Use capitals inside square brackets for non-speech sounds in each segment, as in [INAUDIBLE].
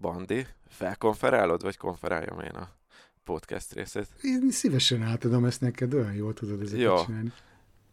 Bandi, felkonferálod, vagy konferáljam én a podcast részét? Én szívesen átadom ezt neked, olyan jól tudod ezeket Jó. csinálni.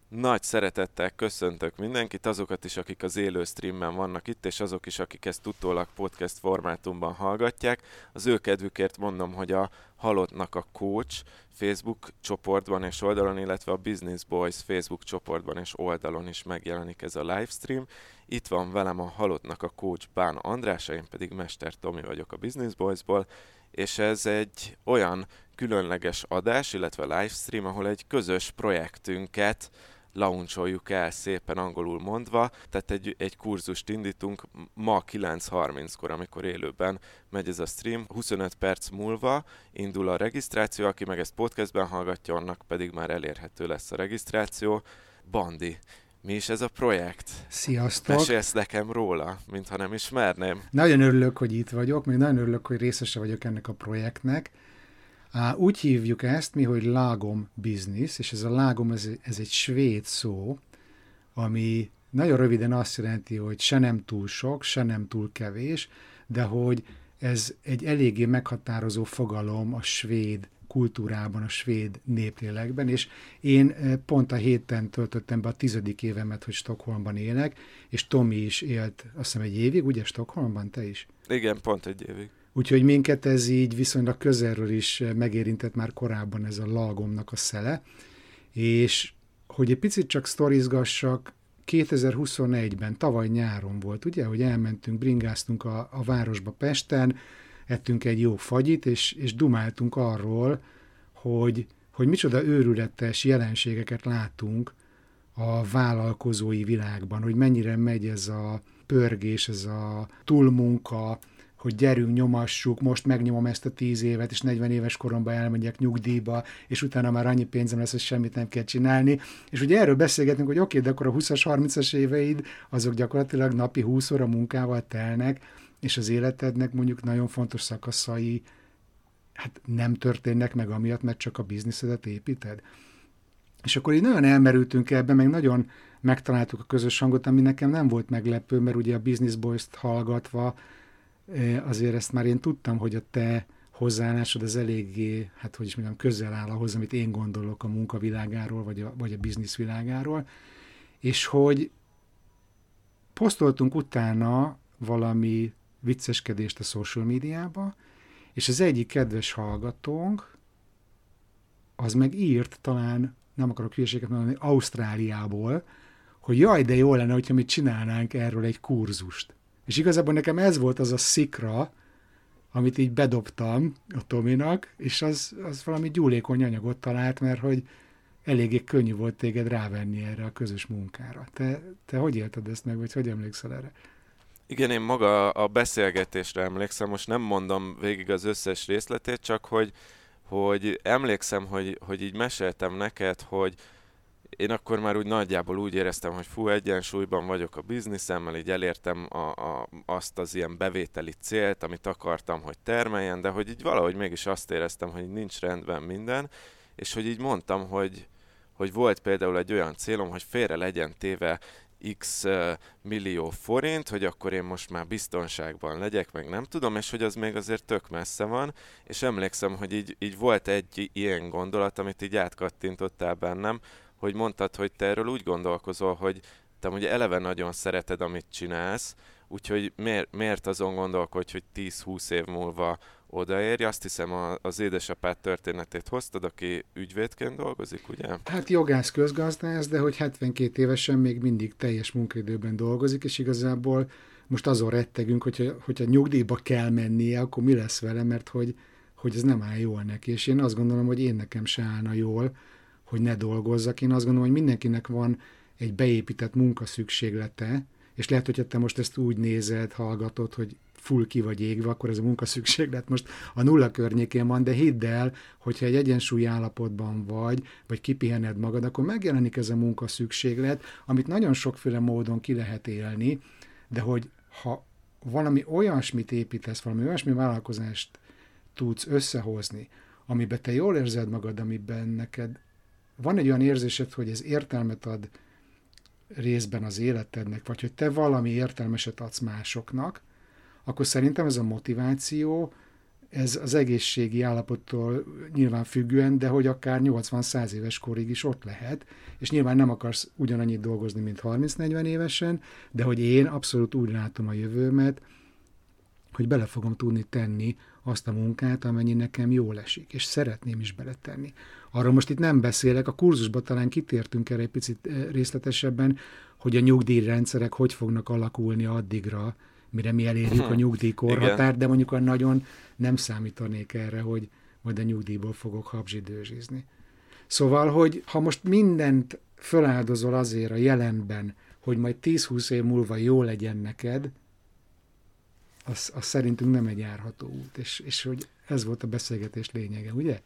Nagy szeretettel köszöntök mindenkit, azokat is, akik az élő streamben vannak itt, és azok is, akik ezt utólag podcast formátumban hallgatják. Az ő kedvükért mondom, hogy a Halottnak a Coach Facebook csoportban és oldalon, illetve a Business Boys Facebook csoportban és oldalon is megjelenik ez a livestream. Itt van velem a Halottnak a Coach Bán Andrása, én pedig Mester Tomi vagyok a Business Boysból, és ez egy olyan különleges adás, illetve livestream, ahol egy közös projektünket launcholjuk el szépen angolul mondva, tehát egy, egy kurzust indítunk ma 9.30-kor, amikor élőben megy ez a stream, 25 perc múlva indul a regisztráció, aki meg ezt podcastben hallgatja, annak pedig már elérhető lesz a regisztráció. Bandi, mi is ez a projekt? Sziasztok! Mesélsz nekem róla, mintha nem ismerném. Nagyon örülök, hogy itt vagyok, még nagyon örülök, hogy részese vagyok ennek a projektnek. Úgy hívjuk ezt mi, hogy lágom business, és ez a lágom, ez, ez egy svéd szó, ami nagyon röviden azt jelenti, hogy se nem túl sok, se nem túl kevés, de hogy ez egy eléggé meghatározó fogalom a svéd kultúrában, a svéd néplélekben, és én pont a héten töltöttem be a tizedik évemet, hogy Stockholmban élek, és Tomi is élt azt hiszem egy évig, ugye Stockholmban, te is? Igen, pont egy évig. Úgyhogy minket ez így viszonylag közelről is megérintett már korábban ez a lagomnak a szele, és hogy egy picit csak sztorizgassak, 2021-ben, tavaly nyáron volt, ugye, hogy elmentünk, bringáztunk a, a városba Pesten, ettünk egy jó fagyit, és, és dumáltunk arról, hogy, hogy micsoda őrületes jelenségeket látunk a vállalkozói világban, hogy mennyire megy ez a pörgés, ez a túlmunka, hogy gyerünk, nyomassuk, most megnyomom ezt a tíz évet, és 40 éves koromban elmegyek nyugdíjba, és utána már annyi pénzem lesz, hogy semmit nem kell csinálni. És ugye erről beszélgetünk, hogy oké, de akkor a 20-as, 30-as éveid, azok gyakorlatilag napi 20 óra munkával telnek, és az életednek mondjuk nagyon fontos szakaszai hát nem történnek meg amiatt, mert csak a bizniszedet építed. És akkor így nagyon elmerültünk ebbe, meg nagyon megtaláltuk a közös hangot, ami nekem nem volt meglepő, mert ugye a Business Boys-t hallgatva azért ezt már én tudtam, hogy a te hozzáállásod az eléggé, hát hogy is mondjam, közel áll ahhoz, amit én gondolok a munkavilágáról, vagy a, vagy a biznisz és hogy posztoltunk utána valami vicceskedést a social médiába, és az egyik kedves hallgatónk, az meg írt talán, nem akarok hülyeséget mondani, Ausztráliából, hogy jaj, de jó lenne, hogyha mi csinálnánk erről egy kurzust. És igazából nekem ez volt az a szikra, amit így bedobtam a Tominak, és az, az valami gyúlékony anyagot talált, mert hogy eléggé könnyű volt téged rávenni erre a közös munkára. Te, te hogy élted ezt meg, vagy hogy emlékszel erre? Igen, én maga a beszélgetésre emlékszem, most nem mondom végig az összes részletét, csak hogy, hogy emlékszem, hogy, hogy így meséltem neked, hogy, én akkor már úgy nagyjából úgy éreztem, hogy fú, egyensúlyban vagyok a bizniszemmel, így elértem a, a, azt az ilyen bevételi célt, amit akartam, hogy termeljen, de hogy így valahogy mégis azt éreztem, hogy nincs rendben minden, és hogy így mondtam, hogy, hogy volt például egy olyan célom, hogy félre legyen téve x millió forint, hogy akkor én most már biztonságban legyek, meg nem tudom, és hogy az még azért tök messze van, és emlékszem, hogy így, így volt egy ilyen gondolat, amit így átkattintottál bennem, hogy mondtad, hogy te erről úgy gondolkozol, hogy te ugye eleve nagyon szereted, amit csinálsz, úgyhogy miért, miért azon gondolkodj, hogy 10-20 év múlva odaérj? Azt hiszem az édesapád történetét hoztad, aki ügyvédként dolgozik, ugye? Hát jogász közgazdász, de hogy 72 évesen még mindig teljes munkaidőben dolgozik, és igazából most azon rettegünk, hogyha, hogyha nyugdíjba kell mennie, akkor mi lesz vele, mert hogy, hogy ez nem áll jól neki. És én azt gondolom, hogy én nekem se állna jól, hogy ne dolgozzak. Én azt gondolom, hogy mindenkinek van egy beépített munkaszükséglete, és lehet, hogyha te most ezt úgy nézed, hallgatod, hogy full ki vagy égve, akkor ez a munkaszükséglet most a nulla környékén van, de hidd el, hogyha egy egyensúly állapotban vagy, vagy kipihened magad, akkor megjelenik ez a munkaszükséglet, amit nagyon sokféle módon ki lehet élni, de hogy ha valami olyasmit építesz, valami olyasmi vállalkozást tudsz összehozni, amiben te jól érzed magad, amiben neked van egy olyan érzésed, hogy ez értelmet ad részben az életednek, vagy hogy te valami értelmeset adsz másoknak, akkor szerintem ez a motiváció, ez az egészségi állapottól nyilván függően, de hogy akár 80-100 éves korig is ott lehet, és nyilván nem akarsz ugyanannyit dolgozni, mint 30-40 évesen, de hogy én abszolút úgy látom a jövőmet, hogy bele fogom tudni tenni azt a munkát, amennyi nekem jól esik, és szeretném is beletenni. Arról most itt nem beszélek, a kurzusban talán kitértünk erre egy picit eh, részletesebben, hogy a nyugdíjrendszerek hogy fognak alakulni addigra, mire mi elérjük a nyugdíjkorhatárt, de mondjuk a nagyon nem számítanék erre, hogy majd a nyugdíjból fogok habzsidőzsizni. Szóval, hogy ha most mindent föláldozol azért a jelenben, hogy majd 10-20 év múlva jó legyen neked, az, az szerintünk nem egy járható út, és, és hogy ez volt a beszélgetés lényege, ugye?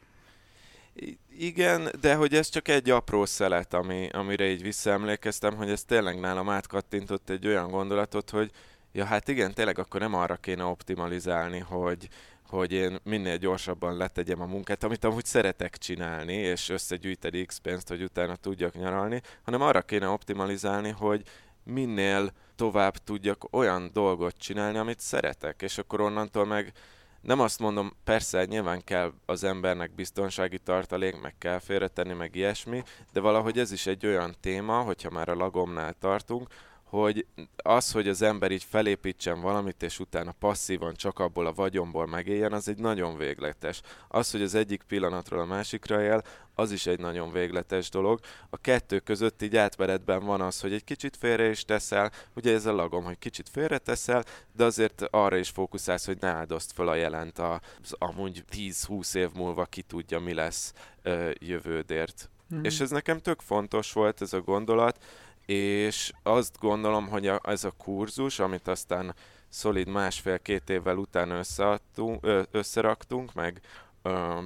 Igen, de hogy ez csak egy apró szelet, ami, amire így visszaemlékeztem, hogy ez tényleg nálam átkattintott egy olyan gondolatot, hogy ja hát igen, tényleg akkor nem arra kéne optimalizálni, hogy, hogy én minél gyorsabban letegyem a munkát, amit amúgy szeretek csinálni, és összegyűjteni X pénzt, hogy utána tudjak nyaralni, hanem arra kéne optimalizálni, hogy minél tovább tudjak olyan dolgot csinálni, amit szeretek, és akkor onnantól meg nem azt mondom, persze nyilván kell az embernek biztonsági tartalék, meg kell félretenni, meg ilyesmi, de valahogy ez is egy olyan téma, hogyha már a lagomnál tartunk, hogy az, hogy az ember így felépítsen valamit, és utána passzívan csak abból a vagyomból megéljen, az egy nagyon végletes. Az, hogy az egyik pillanatról a másikra él, az is egy nagyon végletes dolog. A kettő között így átveretben van az, hogy egy kicsit félre is teszel, ugye ez a lagom, hogy kicsit félre teszel, de azért arra is fókuszálsz, hogy ne áldozd fel a jelent az amúgy 10-20 év múlva ki tudja, mi lesz ö, jövődért. Mm. És ez nekem tök fontos volt ez a gondolat, és azt gondolom, hogy a, ez a kurzus, amit aztán szolid másfél-két évvel után összeraktunk, meg, ö,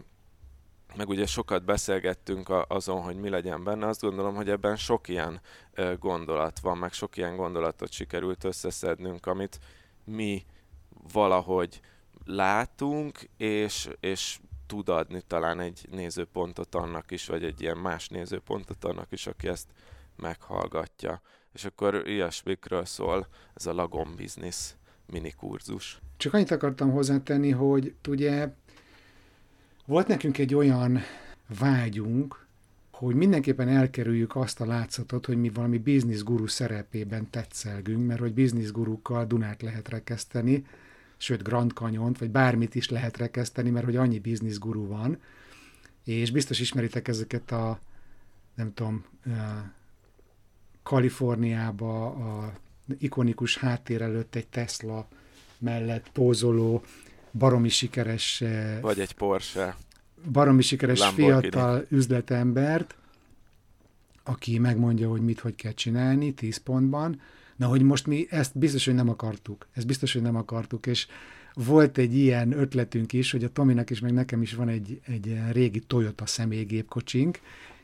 meg ugye sokat beszélgettünk a, azon, hogy mi legyen benne, azt gondolom, hogy ebben sok ilyen ö, gondolat van, meg sok ilyen gondolatot sikerült összeszednünk, amit mi valahogy látunk, és, és tud adni talán egy nézőpontot annak is, vagy egy ilyen más nézőpontot annak is, aki ezt meghallgatja. És akkor ilyesmikről szól ez a Lagom Business mini kurzus. Csak annyit akartam hozzátenni, hogy ugye volt nekünk egy olyan vágyunk, hogy mindenképpen elkerüljük azt a látszatot, hogy mi valami bizniszguru szerepében tetszelgünk, mert hogy bizniszgurukkal Dunát lehet rekeszteni, sőt Grand Canyon vagy bármit is lehet rekeszteni, mert hogy annyi bizniszguru van, és biztos ismeritek ezeket a, nem tudom, Kaliforniába a ikonikus háttér előtt egy Tesla mellett pózoló, baromi sikeres... Eh, Vagy egy Porsche. Baromi sikeres fiatal üzletembert, aki megmondja, hogy mit, hogy kell csinálni, 10 pontban. Na, hogy most mi ezt biztos, hogy nem akartuk. Ezt biztos, hogy nem akartuk, és volt egy ilyen ötletünk is, hogy a Tominak is, meg nekem is van egy, egy régi Toyota személygépkocsink,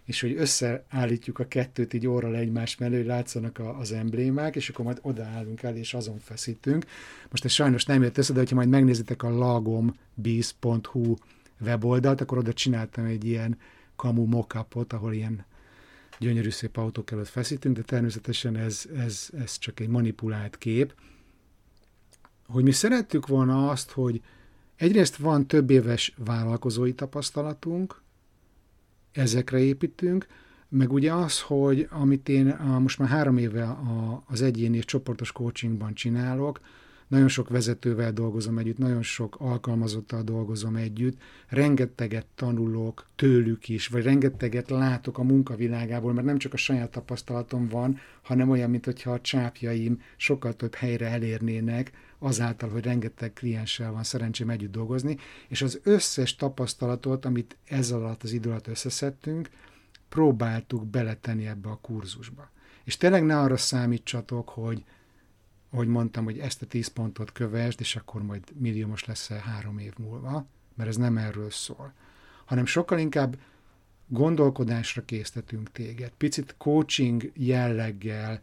és hogy összeállítjuk a kettőt így óra egymás mellé, hogy látszanak a, az emblémák, és akkor majd odaállunk el, és azon feszítünk. Most ez sajnos nem jött össze, de hogyha majd megnézitek a lagombiz.hu weboldalt, akkor oda csináltam egy ilyen kamu mockupot, ahol ilyen gyönyörű szép autók előtt feszítünk, de természetesen ez, ez, ez csak egy manipulált kép. Hogy mi szerettük volna azt, hogy egyrészt van több éves vállalkozói tapasztalatunk, ezekre építünk, meg ugye az, hogy amit én most már három éve a, az egyéni és csoportos coachingban csinálok, nagyon sok vezetővel dolgozom együtt, nagyon sok alkalmazottal dolgozom együtt, rengeteget tanulok tőlük is, vagy rengeteget látok a munkavilágából, mert nem csak a saját tapasztalatom van, hanem olyan, mint hogyha a csápjaim sokkal több helyre elérnének, azáltal, hogy rengeteg klienssel van szerencsém együtt dolgozni, és az összes tapasztalatot, amit ez alatt az idő alatt összeszedtünk, próbáltuk beletenni ebbe a kurzusba. És tényleg ne arra számítsatok, hogy hogy mondtam, hogy ezt a tíz pontot kövesd, és akkor majd milliómos leszel három év múlva, mert ez nem erről szól, hanem sokkal inkább gondolkodásra késztetünk téged, picit coaching jelleggel,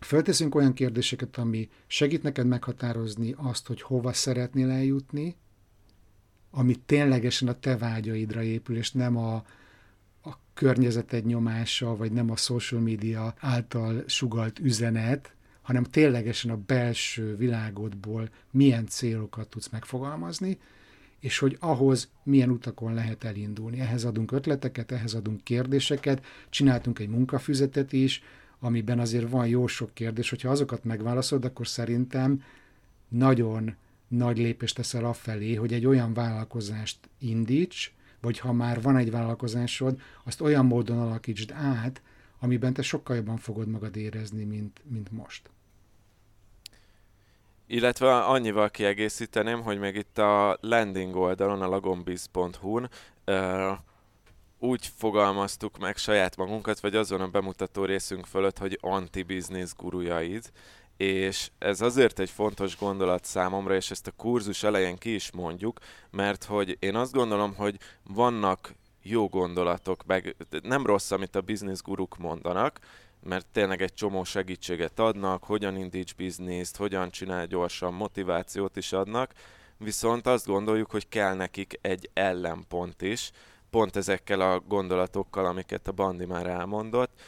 Fölteszünk olyan kérdéseket, ami segít neked meghatározni azt, hogy hova szeretnél eljutni, ami ténylegesen a te vágyaidra épül, és nem a, a környezeted nyomása, vagy nem a social media által sugalt üzenet, hanem ténylegesen a belső világodból milyen célokat tudsz megfogalmazni, és hogy ahhoz milyen utakon lehet elindulni. Ehhez adunk ötleteket, ehhez adunk kérdéseket, csináltunk egy munkafüzetet is, amiben azért van jó sok kérdés, hogyha azokat megválaszolod, akkor szerintem nagyon nagy lépést teszel afelé, hogy egy olyan vállalkozást indíts, vagy ha már van egy vállalkozásod, azt olyan módon alakítsd át, amiben te sokkal jobban fogod magad érezni, mint, mint most. Illetve annyival kiegészíteném, hogy még itt a landing oldalon, a lagombiz.hu-n uh, úgy fogalmaztuk meg saját magunkat, vagy azon a bemutató részünk fölött, hogy anti-business gurujaid, és ez azért egy fontos gondolat számomra, és ezt a kurzus elején ki is mondjuk, mert hogy én azt gondolom, hogy vannak jó gondolatok, meg nem rossz, amit a business guruk mondanak, mert tényleg egy csomó segítséget adnak, hogyan indíts bizniszt, hogyan csinál gyorsan, motivációt is adnak, viszont azt gondoljuk, hogy kell nekik egy ellenpont is, pont ezekkel a gondolatokkal, amiket a Bandi már elmondott,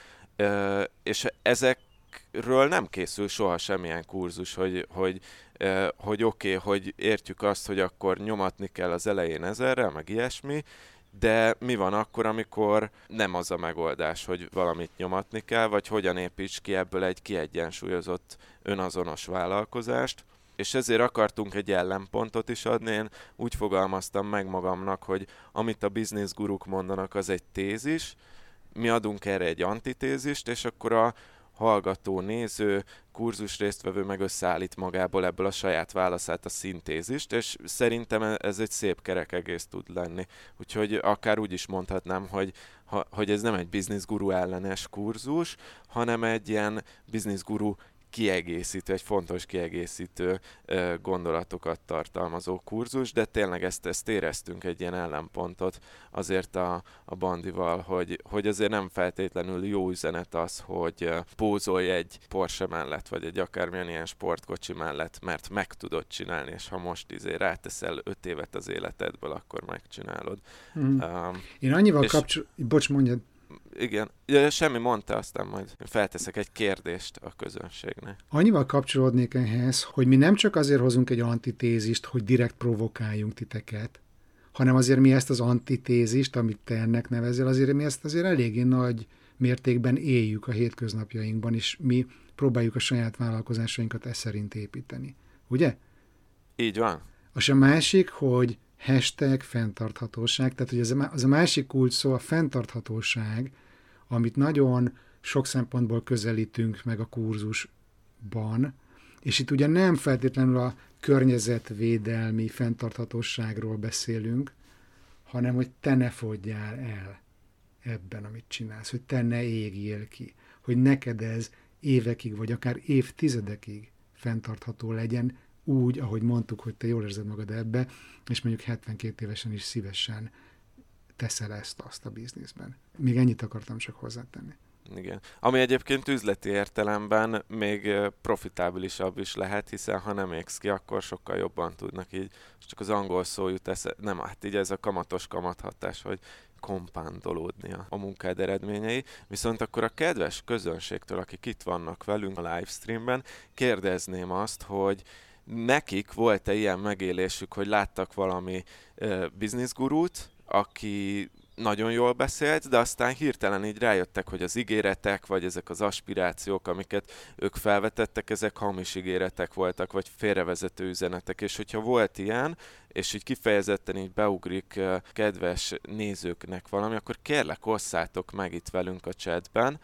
és ezekről nem készül soha semmilyen kurzus, hogy, hogy, hogy oké, okay, hogy értjük azt, hogy akkor nyomatni kell az elején ezerrel, meg ilyesmi, de mi van akkor, amikor nem az a megoldás, hogy valamit nyomatni kell, vagy hogyan építs ki ebből egy kiegyensúlyozott önazonos vállalkozást, és ezért akartunk egy ellenpontot is adni. Én úgy fogalmaztam meg magamnak, hogy amit a business guruk mondanak, az egy tézis, mi adunk erre egy antitézist, és akkor a, hallgató, néző, kurzus résztvevő meg összeállít magából ebből a saját válaszát a szintézist, és szerintem e- ez egy szép kerek egész tud lenni. Úgyhogy akár úgy is mondhatnám, hogy, ha, hogy ez nem egy business guru ellenes kurzus, hanem egy ilyen business guru kiegészítő, egy fontos kiegészítő gondolatokat tartalmazó kurzus, de tényleg ezt, ezt éreztünk egy ilyen ellenpontot azért a, a bandival, hogy, hogy azért nem feltétlenül jó üzenet az, hogy pózolj egy Porsche mellett, vagy egy akármilyen ilyen sportkocsi mellett, mert meg tudod csinálni, és ha most izé ráteszel öt évet az életedből, akkor megcsinálod. Mm. Um, Én annyival kapcsolatban, bocs, mondjad igen, ja, semmi mondta, aztán majd felteszek egy kérdést a közönségnek. Annyival kapcsolódnék ehhez, hogy mi nem csak azért hozunk egy antitézist, hogy direkt provokáljunk titeket, hanem azért mi ezt az antitézist, amit te ennek nevezel, azért mi ezt azért eléggé nagy mértékben éljük a hétköznapjainkban, és mi próbáljuk a saját vállalkozásainkat e szerint építeni. Ugye? Így van. És a másik, hogy hashtag fenntarthatóság, tehát hogy az a, másik kulcs szó a fenntarthatóság, amit nagyon sok szempontból közelítünk meg a kurzusban, és itt ugye nem feltétlenül a környezetvédelmi fenntarthatóságról beszélünk, hanem hogy te ne fogyjál el ebben, amit csinálsz, hogy te ne égjél ki, hogy neked ez évekig, vagy akár évtizedekig fenntartható legyen, úgy, ahogy mondtuk, hogy te jól érzed magad ebbe, és mondjuk 72 évesen is szívesen teszel ezt azt a bizniszben. Még ennyit akartam csak hozzátenni. Igen. Ami egyébként üzleti értelemben még profitábilisabb is lehet, hiszen ha nem égsz ki, akkor sokkal jobban tudnak így, csak az angol szó jut esze, nem, hát így ez a kamatos kamathatás, hogy kompándolódni a, a munkád eredményei. Viszont akkor a kedves közönségtől, akik itt vannak velünk a livestreamben, kérdezném azt, hogy nekik volt-e ilyen megélésük, hogy láttak valami uh, bizniszgurút, aki nagyon jól beszélt, de aztán hirtelen így rájöttek, hogy az ígéretek, vagy ezek az aspirációk, amiket ők felvetettek, ezek hamis ígéretek voltak, vagy félrevezető üzenetek. És hogyha volt ilyen, és így kifejezetten így beugrik kedves nézőknek valami, akkor kérlek, osszátok meg itt velünk a chatben,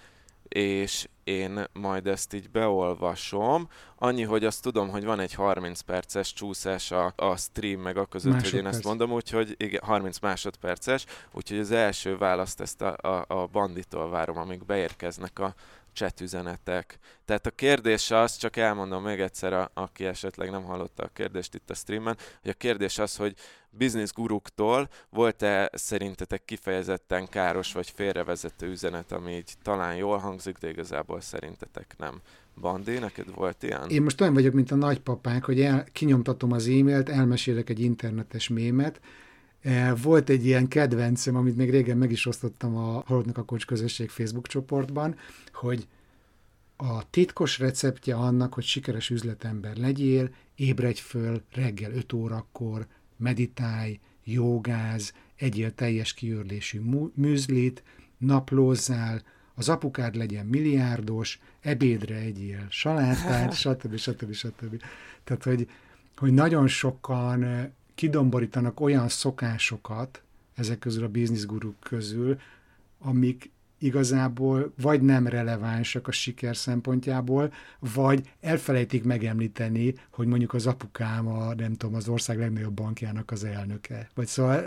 és én majd ezt így beolvasom. Annyi, hogy azt tudom, hogy van egy 30 perces csúszás a, a stream meg a között, Másodperc. hogy én ezt mondom, úgyhogy igen, 30 másodperces, úgyhogy az első választ ezt a, a, a banditól várom, amíg beérkeznek a, chat üzenetek. Tehát a kérdés az, csak elmondom még egyszer, a, aki esetleg nem hallotta a kérdést itt a streamen, hogy a kérdés az, hogy business guruktól volt-e szerintetek kifejezetten káros vagy félrevezető üzenet, ami így talán jól hangzik, de igazából szerintetek nem. Bandi, neked volt ilyen? Én most olyan vagyok, mint a nagypapák, hogy el, kinyomtatom az e-mailt, elmesélek egy internetes mémet, volt egy ilyen kedvencem, amit még régen meg is osztottam a Halottnak a Kocs közösség Facebook csoportban, hogy a titkos receptje annak, hogy sikeres üzletember legyél, ébredj föl reggel 5 órakor, meditálj, jogáz, egyél teljes kiörlésű műzlit, naplózzál, az apukád legyen milliárdos, ebédre egyél salátát, [LAUGHS] stb. stb. stb. Tehát, hogy, hogy nagyon sokan kidomborítanak olyan szokásokat ezek közül a bizniszguruk közül, amik igazából vagy nem relevánsak a siker szempontjából, vagy elfelejtik megemlíteni, hogy mondjuk az apukám a, nem tudom, az ország legnagyobb bankjának az elnöke. Vagy szóval,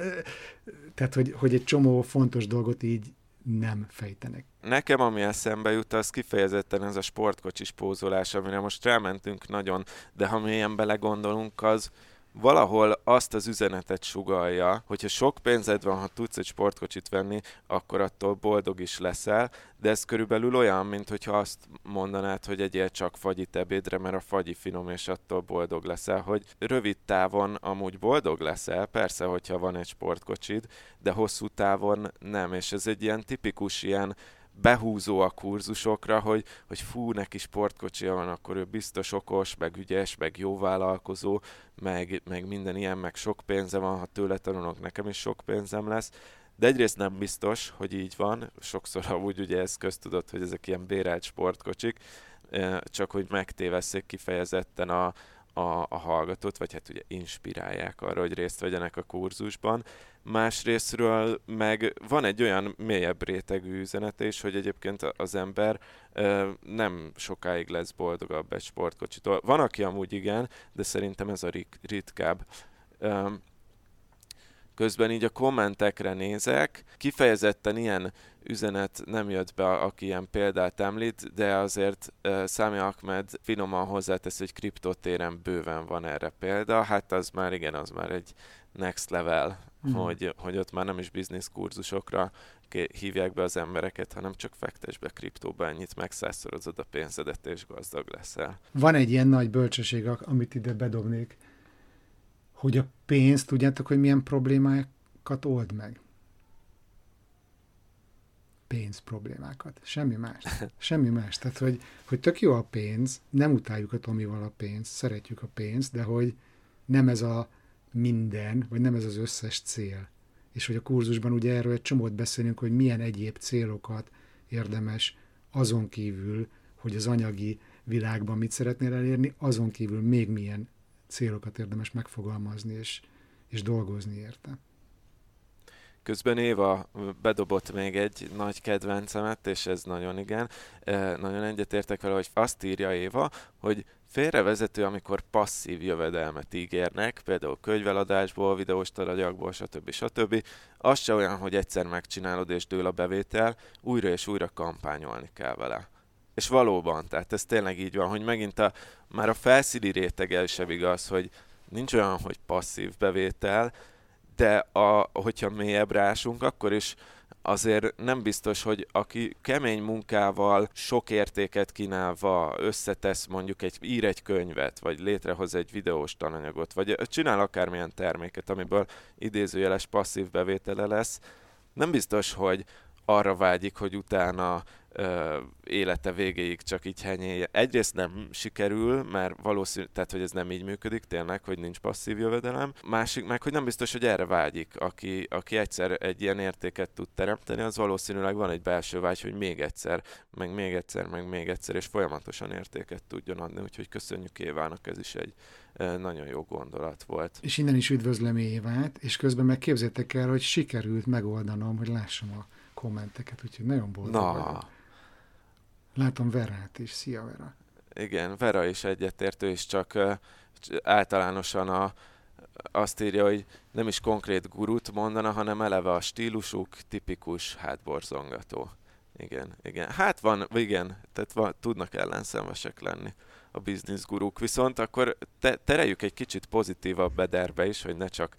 tehát, hogy, hogy egy csomó fontos dolgot így nem fejtenek. Nekem, ami eszembe jut, az kifejezetten ez a sportkocsis pózolás, amire most rámentünk nagyon, de ha mélyen belegondolunk, az, valahol azt az üzenetet sugalja, hogyha sok pénzed van, ha tudsz egy sportkocsit venni, akkor attól boldog is leszel, de ez körülbelül olyan, mint hogyha azt mondanád, hogy egyél csak fagyit ebédre, mert a fagyi finom, és attól boldog leszel, hogy rövid távon amúgy boldog leszel, persze, hogyha van egy sportkocsid, de hosszú távon nem, és ez egy ilyen tipikus ilyen behúzó a kurzusokra, hogy, hogy fú, neki sportkocsia van, akkor ő biztos okos, meg ügyes, meg jó vállalkozó, meg, meg minden ilyen, meg sok pénze van, ha tőle tanulok, nekem is sok pénzem lesz. De egyrészt nem biztos, hogy így van, sokszor [LAUGHS] úgy ugye ez köztudott, hogy ezek ilyen bérelt sportkocsik, csak hogy megtévesszék kifejezetten a, a, a hallgatót, vagy hát ugye inspirálják arra, hogy részt vegyenek a kurzusban. Másrésztről meg van egy olyan mélyebb rétegű üzenete is, hogy egyébként az ember ö, nem sokáig lesz boldogabb egy sportkocsitól. Van, aki amúgy igen, de szerintem ez a ritkább. Ö, Közben így a kommentekre nézek, kifejezetten ilyen üzenet nem jött be, aki ilyen példát említ, de azért uh, Sami Ahmed finoman hozzátesz, hogy kriptotéren bőven van erre példa. Hát az már igen, az már egy next level, mm. hogy, hogy ott már nem is business kurzusokra hívják be az embereket, hanem csak fektes be kriptóba ennyit, megszázszorozod a pénzedet, és gazdag leszel. Van egy ilyen nagy bölcsesség, amit ide bedobnék, hogy a pénz, tudjátok, hogy milyen problémákat old meg? Pénz problémákat. Semmi más. [LAUGHS] Semmi más. Tehát, hogy, hogy tök jó a pénz, nem utáljuk a Tomival a pénzt, szeretjük a pénzt, de hogy nem ez a minden, vagy nem ez az összes cél. És hogy a kurzusban ugye erről egy csomót beszélünk, hogy milyen egyéb célokat érdemes azon kívül, hogy az anyagi világban mit szeretnél elérni, azon kívül még milyen célokat érdemes megfogalmazni és, és dolgozni érte. Közben Éva bedobott még egy nagy kedvencemet, és ez nagyon igen, nagyon egyetértek vele, hogy azt írja Éva, hogy félrevezető, amikor passzív jövedelmet ígérnek, például könyveladásból, videós taragyakból, stb. stb. Az se olyan, hogy egyszer megcsinálod és dől a bevétel, újra és újra kampányolni kell vele. És valóban, tehát ez tényleg így van, hogy megint a, már a felszíni réteg sem igaz, hogy nincs olyan, hogy passzív bevétel, de a, hogyha mélyebb rásunk, akkor is azért nem biztos, hogy aki kemény munkával, sok értéket kínálva összetesz mondjuk egy, ír egy könyvet, vagy létrehoz egy videós tananyagot, vagy csinál akármilyen terméket, amiből idézőjeles passzív bevétele lesz, nem biztos, hogy arra vágyik, hogy utána ö, élete végéig csak így henyélje. Egyrészt nem sikerül, mert valószínű, tehát hogy ez nem így működik tényleg, hogy nincs passzív jövedelem. Másik meg, hogy nem biztos, hogy erre vágyik. Aki, aki egyszer egy ilyen értéket tud teremteni, az valószínűleg van egy belső vágy, hogy még egyszer, meg még egyszer, meg még egyszer, és folyamatosan értéket tudjon adni. Úgyhogy köszönjük Évának, ez is egy nagyon jó gondolat volt. És innen is üdvözlöm Évát, és közben meg képzétek el, hogy sikerült megoldanom, hogy lássam a kommenteket, úgyhogy nagyon boldog Na. vagyok. Látom Verát is. Szia, Vera! Igen, Vera is egyetértő, és csak általánosan a, azt írja, hogy nem is konkrét gurut mondana, hanem eleve a stílusuk tipikus hátborzongató. Igen, igen. Hát van, igen, tehát van, tudnak ellenszenvesek lenni a business guruk, viszont akkor te, tereljük egy kicsit pozitívabb bederbe is, hogy ne csak,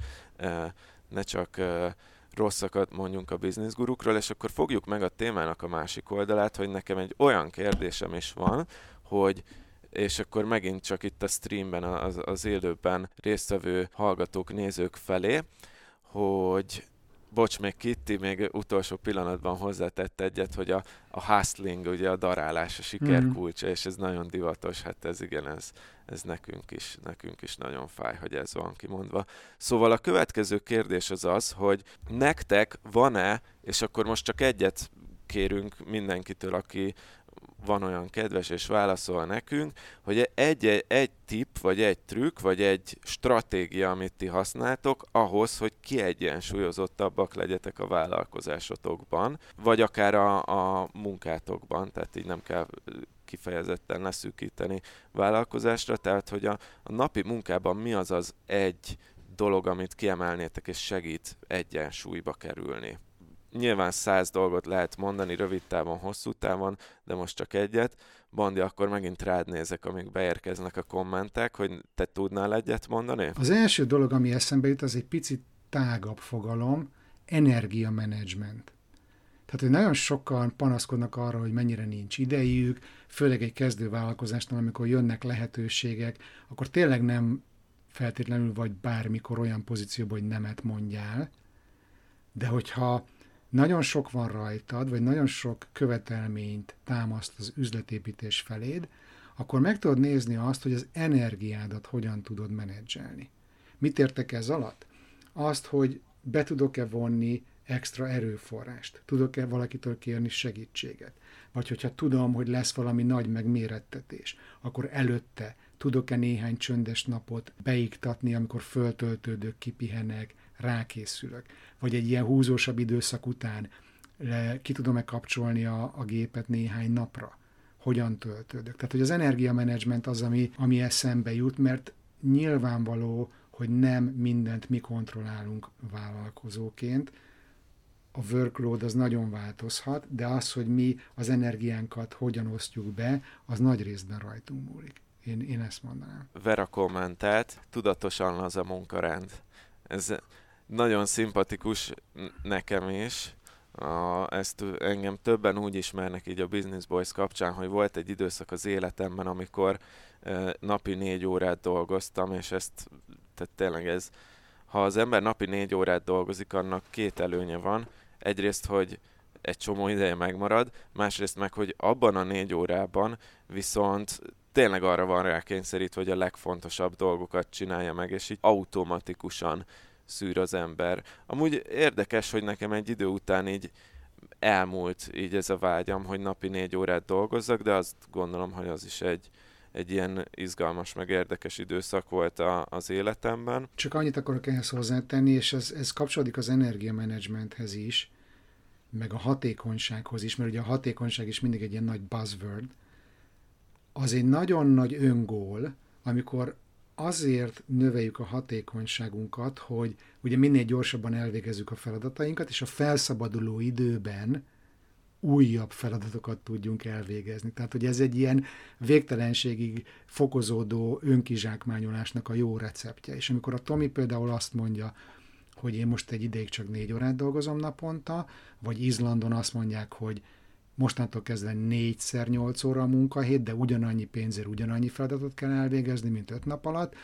ne csak rosszakat mondjunk a bizniszgurukról, és akkor fogjuk meg a témának a másik oldalát, hogy nekem egy olyan kérdésem is van, hogy és akkor megint csak itt a streamben, az, az élőben résztvevő hallgatók, nézők felé, hogy bocs, még Kitty még utolsó pillanatban hozzátett egyet, hogy a, a hustling, ugye a darálás, a siker mm. kulcsa, és ez nagyon divatos, hát ez igen, ez, ez nekünk is, nekünk is nagyon fáj, hogy ez van kimondva. Szóval a következő kérdés az az, hogy nektek van-e, és akkor most csak egyet kérünk mindenkitől, aki van olyan kedves és válaszol nekünk, hogy egy, egy, egy tip, vagy egy trükk, vagy egy stratégia, amit ti használtok, ahhoz, hogy kiegyensúlyozottabbak legyetek a vállalkozásotokban, vagy akár a, a munkátokban, tehát így nem kell kifejezetten leszűkíteni vállalkozásra, tehát hogy a, a napi munkában mi az az egy dolog, amit kiemelnétek és segít egyensúlyba kerülni nyilván száz dolgot lehet mondani rövid távon, hosszú távon, de most csak egyet. Bandi, akkor megint rád nézek, amíg beérkeznek a kommentek, hogy te tudnál egyet mondani? Az első dolog, ami eszembe jut, az egy picit tágabb fogalom, energiamenedzsment. Tehát, hogy nagyon sokan panaszkodnak arra, hogy mennyire nincs idejük, főleg egy kezdővállalkozásnál, amikor jönnek lehetőségek, akkor tényleg nem feltétlenül vagy bármikor olyan pozícióban, hogy nemet mondjál, de hogyha nagyon sok van rajtad, vagy nagyon sok követelményt támaszt az üzletépítés feléd, akkor meg tudod nézni azt, hogy az energiádat hogyan tudod menedzselni. Mit értek ez alatt? Azt, hogy be tudok-e vonni extra erőforrást, tudok-e valakitől kérni segítséget, vagy hogyha tudom, hogy lesz valami nagy megmérettetés, akkor előtte tudok-e néhány csöndes napot beiktatni, amikor föltöltődök, kipihenek, rákészülök. Vagy egy ilyen húzósabb időszak után le, ki tudom-e kapcsolni a, a gépet néhány napra, hogyan töltődök. Tehát, hogy az energiamenedzsment az, ami, ami eszembe jut, mert nyilvánvaló, hogy nem mindent mi kontrollálunk vállalkozóként, a workload az nagyon változhat, de az, hogy mi az energiánkat hogyan osztjuk be, az nagy részben rajtunk múlik. Én, én ezt mondanám. Vera kommentált, tudatosan az a munkarend. Ez nagyon szimpatikus nekem is. A, ezt engem többen úgy ismernek így a Business Boys kapcsán, hogy volt egy időszak az életemben, amikor e, napi négy órát dolgoztam, és ezt, tehát tényleg ez, ha az ember napi négy órát dolgozik, annak két előnye van. Egyrészt, hogy egy csomó ideje megmarad, másrészt meg, hogy abban a négy órában viszont tényleg arra van rá kényszerítve, hogy a legfontosabb dolgokat csinálja meg, és így automatikusan szűr az ember. Amúgy érdekes, hogy nekem egy idő után így elmúlt így ez a vágyam, hogy napi négy órát dolgozzak, de azt gondolom, hogy az is egy, egy ilyen izgalmas, meg érdekes időszak volt a, az életemben. Csak annyit akarok ehhez hozzátenni, és ez, ez kapcsolódik az energiamenedzsmenthez is, meg a hatékonysághoz is, mert ugye a hatékonyság is mindig egy ilyen nagy buzzword, az egy nagyon nagy öngól, amikor azért növeljük a hatékonyságunkat, hogy ugye minél gyorsabban elvégezzük a feladatainkat, és a felszabaduló időben újabb feladatokat tudjunk elvégezni. Tehát, hogy ez egy ilyen végtelenségig fokozódó önkizsákmányolásnak a jó receptje. És amikor a Tomi például azt mondja, hogy én most egy ideig csak négy órát dolgozom naponta, vagy Izlandon azt mondják, hogy mostantól kezdve négyszer nyolc óra a munkahét, de ugyanannyi pénzért ugyanannyi feladatot kell elvégezni, mint öt nap alatt,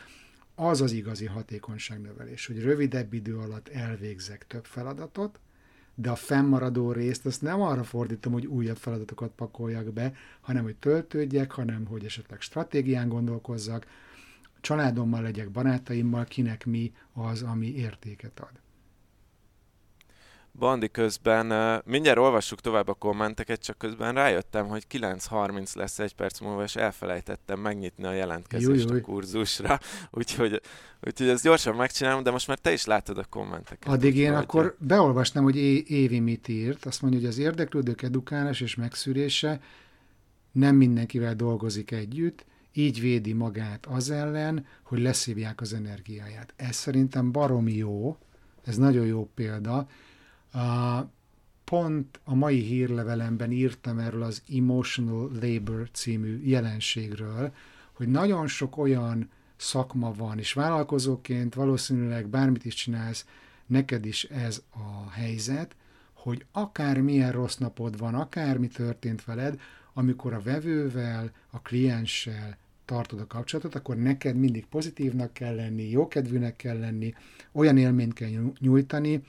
az az igazi hatékonyságnövelés, hogy rövidebb idő alatt elvégzek több feladatot, de a fennmaradó részt azt nem arra fordítom, hogy újabb feladatokat pakoljak be, hanem hogy töltődjek, hanem hogy esetleg stratégián gondolkozzak, családommal legyek, barátaimmal, kinek mi az, ami értéket ad. Bandi közben, mindjárt olvassuk tovább a kommenteket, csak közben rájöttem, hogy 9.30 lesz egy perc múlva, és elfelejtettem megnyitni a jelentkezést Júj, a kurzusra, [LAUGHS] úgyhogy, úgyhogy ezt gyorsan megcsinálom, de most már te is látod a kommenteket. Addig én vagy akkor beolvastam, hogy Évi mit írt. Azt mondja, hogy az érdeklődők edukálás és megszűrése nem mindenkivel dolgozik együtt, így védi magát az ellen, hogy leszívják az energiáját. Ez szerintem baromi jó, ez nagyon jó példa, a, pont a mai hírlevelemben írtam erről az Emotional Labor című jelenségről, hogy nagyon sok olyan szakma van, és vállalkozóként valószínűleg bármit is csinálsz, neked is ez a helyzet, hogy akár milyen rossz napod van, akármi történt veled, amikor a vevővel, a klienssel tartod a kapcsolatot, akkor neked mindig pozitívnak kell lenni, jókedvűnek kell lenni, olyan élményt kell nyújtani,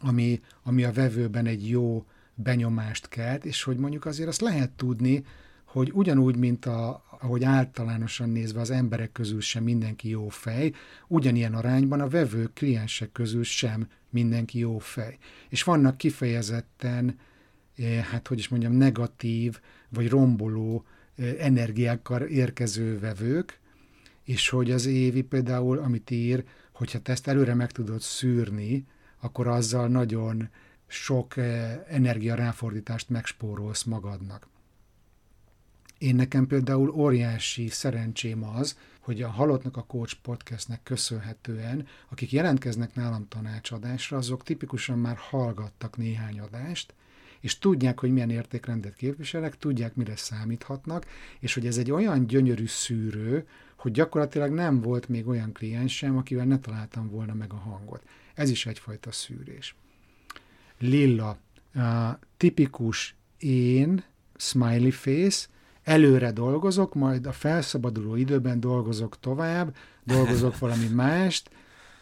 ami, ami a vevőben egy jó benyomást kelt, és hogy mondjuk azért azt lehet tudni, hogy ugyanúgy, mint a, ahogy általánosan nézve az emberek közül sem mindenki jó fej, ugyanilyen arányban a vevő kliensek közül sem mindenki jó fej. És vannak kifejezetten, eh, hát hogy is mondjam, negatív vagy romboló eh, energiákkal érkező vevők, és hogy az évi például, amit ír, hogyha te ezt előre meg tudod szűrni, akkor azzal nagyon sok eh, energia ráfordítást megspórolsz magadnak. Én nekem például óriási szerencsém az, hogy a Halottnak a Coach podcastnek köszönhetően, akik jelentkeznek nálam tanácsadásra, azok tipikusan már hallgattak néhány adást, és tudják, hogy milyen értékrendet képviselek, tudják, mire számíthatnak, és hogy ez egy olyan gyönyörű szűrő, hogy gyakorlatilag nem volt még olyan kliensem, akivel ne találtam volna meg a hangot. Ez is egyfajta szűrés. Lilla, tipikus én, smiley face, előre dolgozok, majd a felszabaduló időben dolgozok tovább, dolgozok [LAUGHS] valami mást,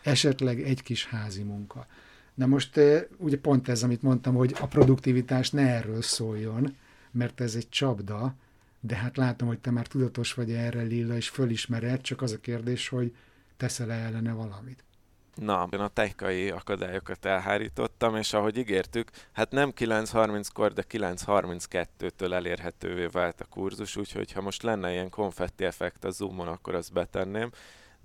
esetleg egy kis házi munka. Na most ugye pont ez, amit mondtam, hogy a produktivitás ne erről szóljon, mert ez egy csapda, de hát látom, hogy te már tudatos vagy erre, Lilla, és fölismered, csak az a kérdés, hogy teszel-e ellene valamit. Na, én a technikai akadályokat elhárítottam, és ahogy ígértük, hát nem 9.30-kor, de 9.32-től elérhetővé vált a kurzus, úgyhogy ha most lenne ilyen konfetti effekt a Zoomon, akkor azt betenném,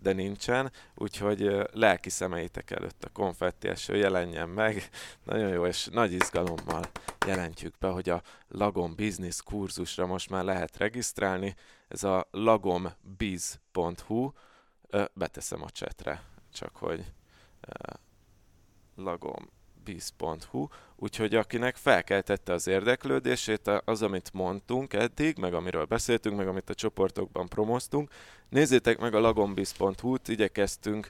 de nincsen, úgyhogy lelki szemeitek előtt a konfetti eső jelenjen meg. [LAUGHS] Nagyon jó, és nagy izgalommal jelentjük be, hogy a Lagom Business kurzusra most már lehet regisztrálni. Ez a lagombiz.hu, beteszem a csetre, csak hogy lagombiz.hu, úgyhogy akinek felkeltette az érdeklődését, az, amit mondtunk eddig, meg amiről beszéltünk, meg amit a csoportokban promoztunk, nézzétek meg a lagombiz.hu-t, igyekeztünk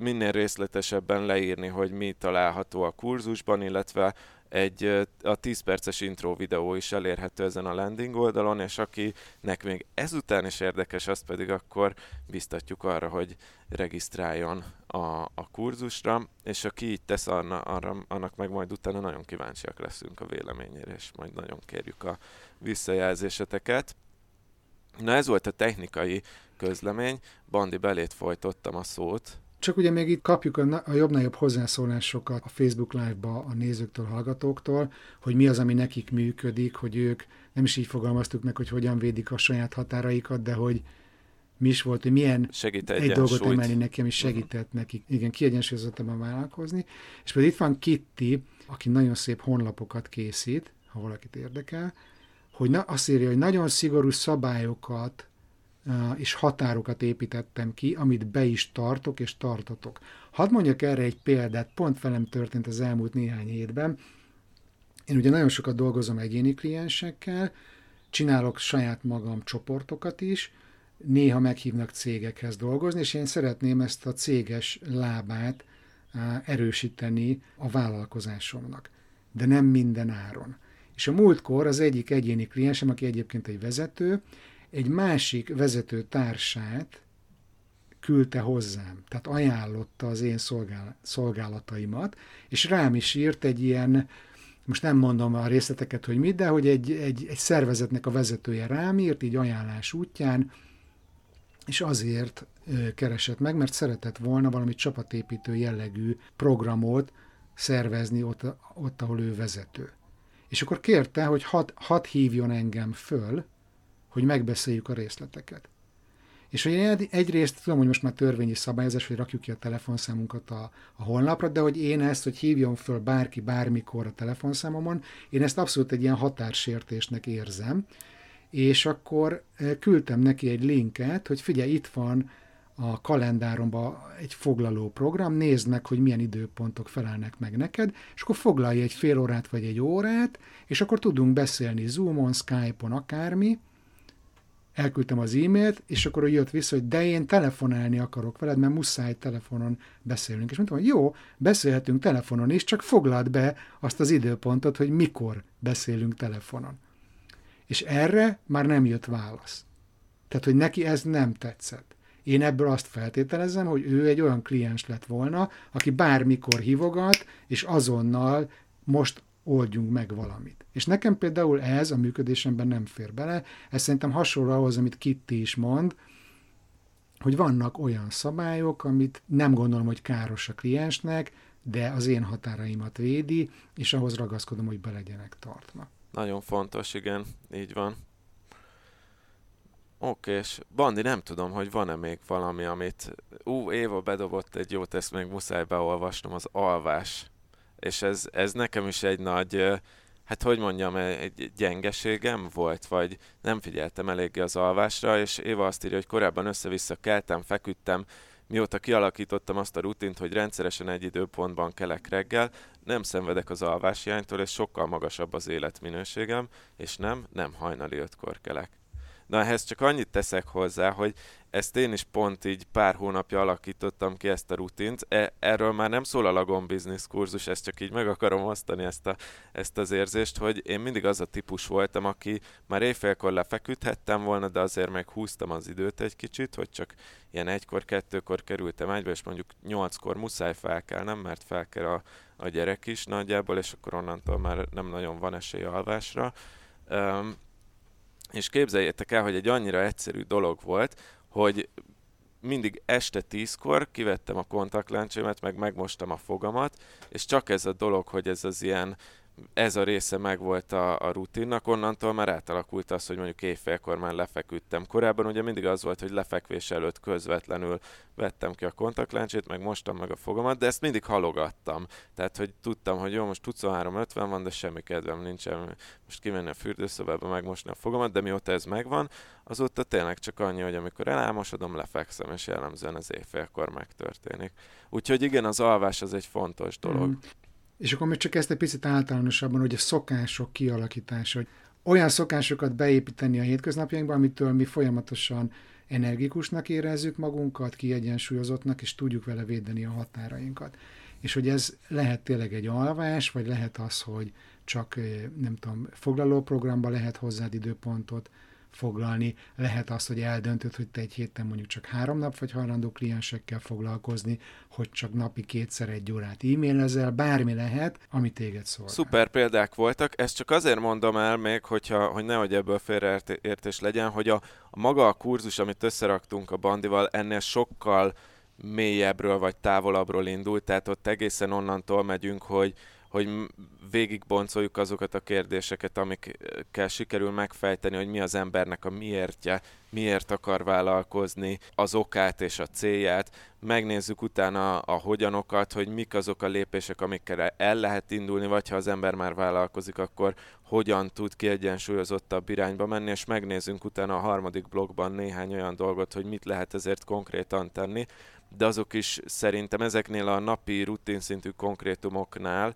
minél részletesebben leírni, hogy mi található a kurzusban, illetve egy a 10 perces intro videó is elérhető ezen a landing oldalon, és akinek még ezután is érdekes, azt pedig akkor biztatjuk arra, hogy regisztráljon a, a kurzusra, és aki így tesz, arra, arra, annak meg majd utána nagyon kíváncsiak leszünk a véleményére, és majd nagyon kérjük a visszajelzéseteket. Na ez volt a technikai közlemény, Bandi belét folytottam a szót, csak ugye még itt kapjuk a, a jobb-nagyobb hozzászólásokat a Facebook Live-ba a nézőktől, hallgatóktól, hogy mi az, ami nekik működik, hogy ők nem is így fogalmaztuk meg, hogy hogyan védik a saját határaikat, de hogy mi is volt, hogy milyen Segít egy dolgot emelni neki, ami segített uh-huh. nekik, igen, kiegyensúlyozottabban vállalkozni. És például itt van Kitty, aki nagyon szép honlapokat készít, ha valakit érdekel, hogy na, azt írja, hogy nagyon szigorú szabályokat és határokat építettem ki, amit be is tartok és tartotok. Hadd mondjak erre egy példát, pont velem történt az elmúlt néhány hétben. Én ugye nagyon sokat dolgozom egyéni kliensekkel, csinálok saját magam csoportokat is, néha meghívnak cégekhez dolgozni, és én szeretném ezt a céges lábát erősíteni a vállalkozásomnak. De nem minden áron. És a múltkor az egyik egyéni kliensem, aki egyébként egy vezető, egy másik vezető társát küldte hozzám, tehát ajánlotta az én szolgálataimat, és rám is írt egy ilyen, most nem mondom a részleteket, hogy mit, de hogy egy, egy, egy szervezetnek a vezetője rám írt, így ajánlás útján, és azért keresett meg, mert szeretett volna valami csapatépítő jellegű programot szervezni ott, ott ahol ő vezető. És akkor kérte, hogy hat, hat hívjon engem föl, hogy megbeszéljük a részleteket. És hogy én egyrészt tudom, hogy most már törvényi szabályozás, hogy rakjuk ki a telefonszámunkat a, a honlapra, de hogy én ezt, hogy hívjon föl bárki bármikor a telefonszámomon, én ezt abszolút egy ilyen határsértésnek érzem, és akkor eh, küldtem neki egy linket, hogy figyelj, itt van a kalendáromban egy foglaló program, nézd meg, hogy milyen időpontok felelnek meg neked, és akkor foglalj egy fél órát vagy egy órát, és akkor tudunk beszélni Zoomon, Skype-on, akármi, elküldtem az e-mailt, és akkor jött vissza, hogy de én telefonálni akarok veled, mert muszáj telefonon beszélünk. És mondtam, hogy jó, beszélhetünk telefonon is, csak foglald be azt az időpontot, hogy mikor beszélünk telefonon. És erre már nem jött válasz. Tehát, hogy neki ez nem tetszett. Én ebből azt feltételezem, hogy ő egy olyan kliens lett volna, aki bármikor hívogat, és azonnal most oldjunk meg valamit. És nekem például ez a működésemben nem fér bele, ez szerintem hasonló ahhoz, amit Kitty is mond, hogy vannak olyan szabályok, amit nem gondolom, hogy káros a kliensnek, de az én határaimat védi, és ahhoz ragaszkodom, hogy be legyenek tartva. Nagyon fontos, igen, így van. Oké, és Bandi, nem tudom, hogy van-e még valami, amit... Ú, Éva bedobott egy jót, ezt még muszáj beolvasnom, az alvás. És ez, ez nekem is egy nagy, hát hogy mondjam, egy gyengeségem volt, vagy nem figyeltem eléggé az alvásra, és Éva azt írja, hogy korábban össze-vissza keltem, feküdtem, mióta kialakítottam azt a rutint, hogy rendszeresen egy időpontban kelek reggel, nem szenvedek az alváshiánytól, és sokkal magasabb az életminőségem, és nem, nem hajnali ötkor kelek. Na ehhez csak annyit teszek hozzá, hogy ezt én is pont így pár hónapja alakítottam ki ezt a rutint. E, erről már nem szól a Lagon Business kurzus, ezt csak így meg akarom osztani ezt, a, ezt az érzést, hogy én mindig az a típus voltam, aki már éjfélkor lefeküdhettem volna, de azért meg húztam az időt egy kicsit, hogy csak ilyen egykor, kettőkor kerültem egybe, és mondjuk nyolckor muszáj felkelnem, mert felkel a, a gyerek is nagyjából, és akkor onnantól már nem nagyon van esély alvásra. Um, és képzeljétek el, hogy egy annyira egyszerű dolog volt, hogy mindig este tízkor kivettem a kontaktlencsémet, meg megmostam a fogamat, és csak ez a dolog, hogy ez az ilyen ez a része megvolt a, a rutinnak, onnantól már átalakult az, hogy mondjuk éjfélkor már lefeküdtem. Korábban ugye mindig az volt, hogy lefekvés előtt közvetlenül vettem ki a kontaktlencsét, meg mostam meg a fogamat, de ezt mindig halogattam. Tehát, hogy tudtam, hogy jó, most 23-50 van, de semmi kedvem nincsen most kimenni a fürdőszobába, megmosni a fogamat, de mióta ez megvan, azóta tényleg csak annyi, hogy amikor elámosodom, lefekszem, és jellemzően az éjfélkor megtörténik. Úgyhogy igen, az alvás az egy fontos dolog. Mm. És akkor még csak ezt egy picit általánosabban, hogy a szokások kialakítása, hogy olyan szokásokat beépíteni a hétköznapjainkba, amitől mi folyamatosan energikusnak érezzük magunkat, kiegyensúlyozottnak, és tudjuk vele védeni a határainkat. És hogy ez lehet tényleg egy alvás, vagy lehet az, hogy csak, eh, nem tudom, foglalóprogramba lehet hozzád időpontot foglalni. Lehet az, hogy eldöntöd, hogy te egy héten mondjuk csak három nap vagy hajlandó kliensekkel foglalkozni, hogy csak napi kétszer egy órát e-mailezel, bármi lehet, ami téged szól. Szuper példák voltak, ezt csak azért mondom el még, hogyha, hogy nehogy ebből félreértés legyen, hogy a, a maga a kurzus, amit összeraktunk a Bandival, ennél sokkal mélyebbről vagy távolabbról indult, tehát ott egészen onnantól megyünk, hogy, hogy végigboncoljuk azokat a kérdéseket, amikkel sikerül megfejteni, hogy mi az embernek a miértje, miért akar vállalkozni, az okát és a célját. Megnézzük utána a hogyanokat, hogy mik azok a lépések, amikkel el lehet indulni, vagy ha az ember már vállalkozik, akkor hogyan tud kiegyensúlyozottabb irányba menni, és megnézzünk utána a harmadik blogban néhány olyan dolgot, hogy mit lehet ezért konkrétan tenni, de azok is szerintem ezeknél a napi rutin szintű konkrétumoknál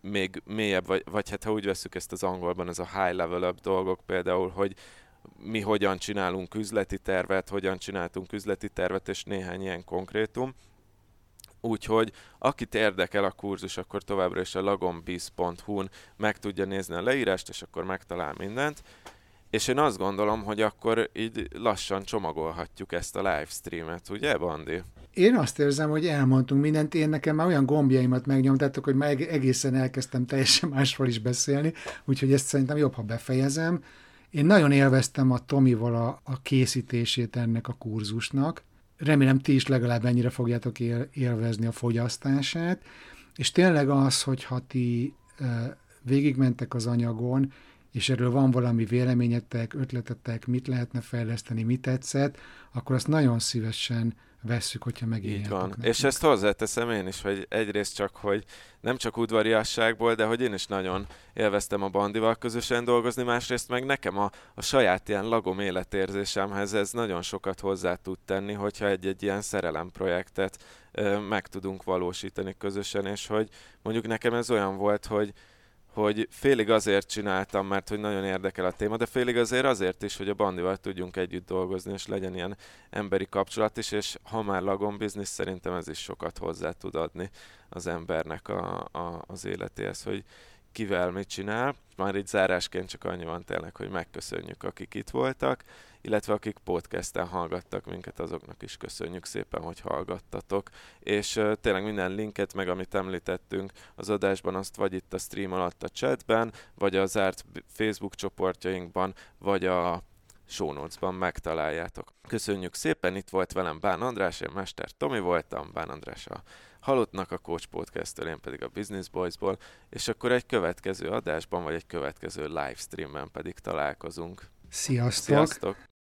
még mélyebb, vagy, vagy hát ha úgy veszük ezt az angolban, ez a high level up dolgok például, hogy mi hogyan csinálunk üzleti tervet, hogyan csináltunk üzleti tervet, és néhány ilyen konkrétum. Úgyhogy akit érdekel a kurzus, akkor továbbra is a lagonbiz.hu-n meg tudja nézni a leírást, és akkor megtalál mindent. És én azt gondolom, hogy akkor így lassan csomagolhatjuk ezt a livestreamet, ugye, Bandi? Én azt érzem, hogy elmondtunk mindent, én nekem már olyan gombjaimat megnyomtattok, hogy már egészen elkezdtem teljesen [LAUGHS] másról is beszélni, úgyhogy ezt szerintem jobb, ha befejezem. Én nagyon élveztem a Tomival a, a készítését ennek a kurzusnak. Remélem ti is legalább ennyire fogjátok él, élvezni a fogyasztását, és tényleg az, hogyha ti e, végigmentek az anyagon, és erről van valami véleményetek, ötletetek, mit lehetne fejleszteni, mit tetszett, akkor azt nagyon szívesen vesszük, hogyha megírjátok. Így van. Nekünk. És ezt hozzáteszem én is, hogy egyrészt csak, hogy nem csak udvariasságból, de hogy én is nagyon élveztem a bandival közösen dolgozni, másrészt meg nekem a, a saját ilyen lagom életérzésemhez ez nagyon sokat hozzá tud tenni, hogyha egy-egy ilyen szerelemprojektet ö, meg tudunk valósítani közösen, és hogy mondjuk nekem ez olyan volt, hogy hogy félig azért csináltam, mert hogy nagyon érdekel a téma, de félig azért azért is, hogy a bandival tudjunk együtt dolgozni, és legyen ilyen emberi kapcsolat is, és ha már lagon biznisz, szerintem ez is sokat hozzá tud adni az embernek a, a, az életéhez, hogy kivel mit csinál. Már itt zárásként csak annyi van tényleg, hogy megköszönjük, akik itt voltak, illetve akik podcasten hallgattak minket, azoknak is köszönjük szépen, hogy hallgattatok. És tényleg minden linket, meg amit említettünk az adásban, azt vagy itt a stream alatt a chatben, vagy a zárt Facebook csoportjainkban, vagy a show notes-ban megtaláljátok. Köszönjük szépen, itt volt velem Bán András, én Mester Tomi voltam, Bán András a Halottnak a Coach podcast én pedig a Business Boys-ból, és akkor egy következő adásban, vagy egy következő livestreamben pedig találkozunk. Sziasztok! Sziasztok!